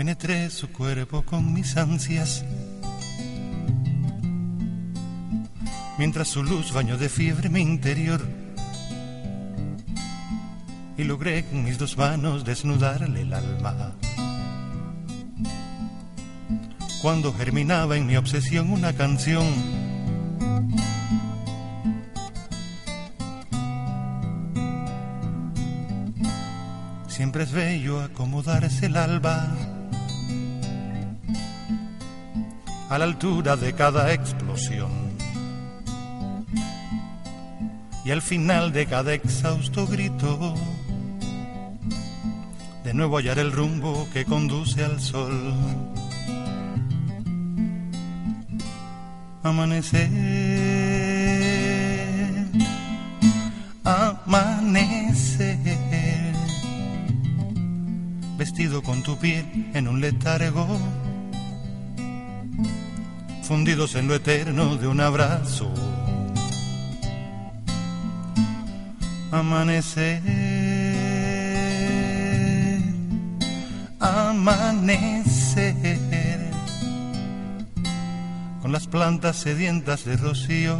Penetré su cuerpo con mis ansias. Mientras su luz bañó de fiebre mi interior. Y logré con mis dos manos desnudarle el alma. Cuando germinaba en mi obsesión una canción Siempre es bello acomodarse el alba a la altura de cada explosión y al final de cada exhausto grito de nuevo hallar el rumbo que conduce al sol. Amanecer, amanecer vestido con tu piel en un letargo, fundidos en lo eterno de un abrazo. Amanecer, amanecer, con las plantas sedientas de rocío.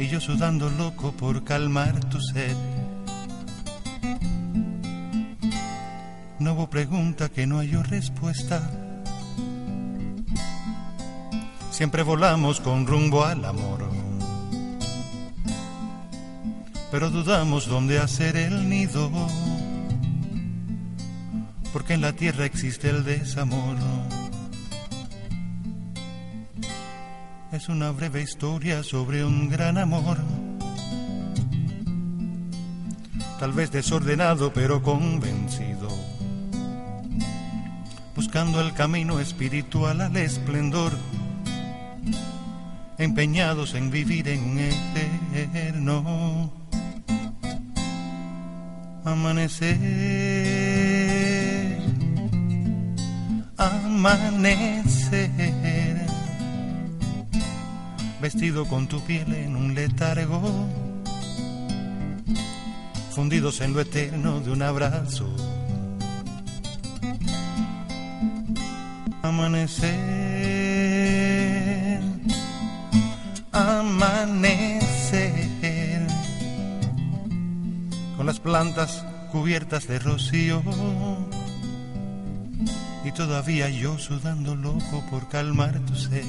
Y yo sudando loco por calmar tu sed No hubo pregunta que no haya respuesta. Siempre volamos con rumbo al amor. Pero dudamos dónde hacer el nido. Porque en la tierra existe el desamor. Es una breve historia sobre un gran amor. Tal vez desordenado pero convencido buscando el camino espiritual al esplendor, empeñados en vivir en un eterno amanecer, amanecer, vestido con tu piel en un letargo, fundidos en lo eterno de un abrazo. Amanecer, plantas cubiertas de rocío y todavía yo sudando loco por calmar tu sed.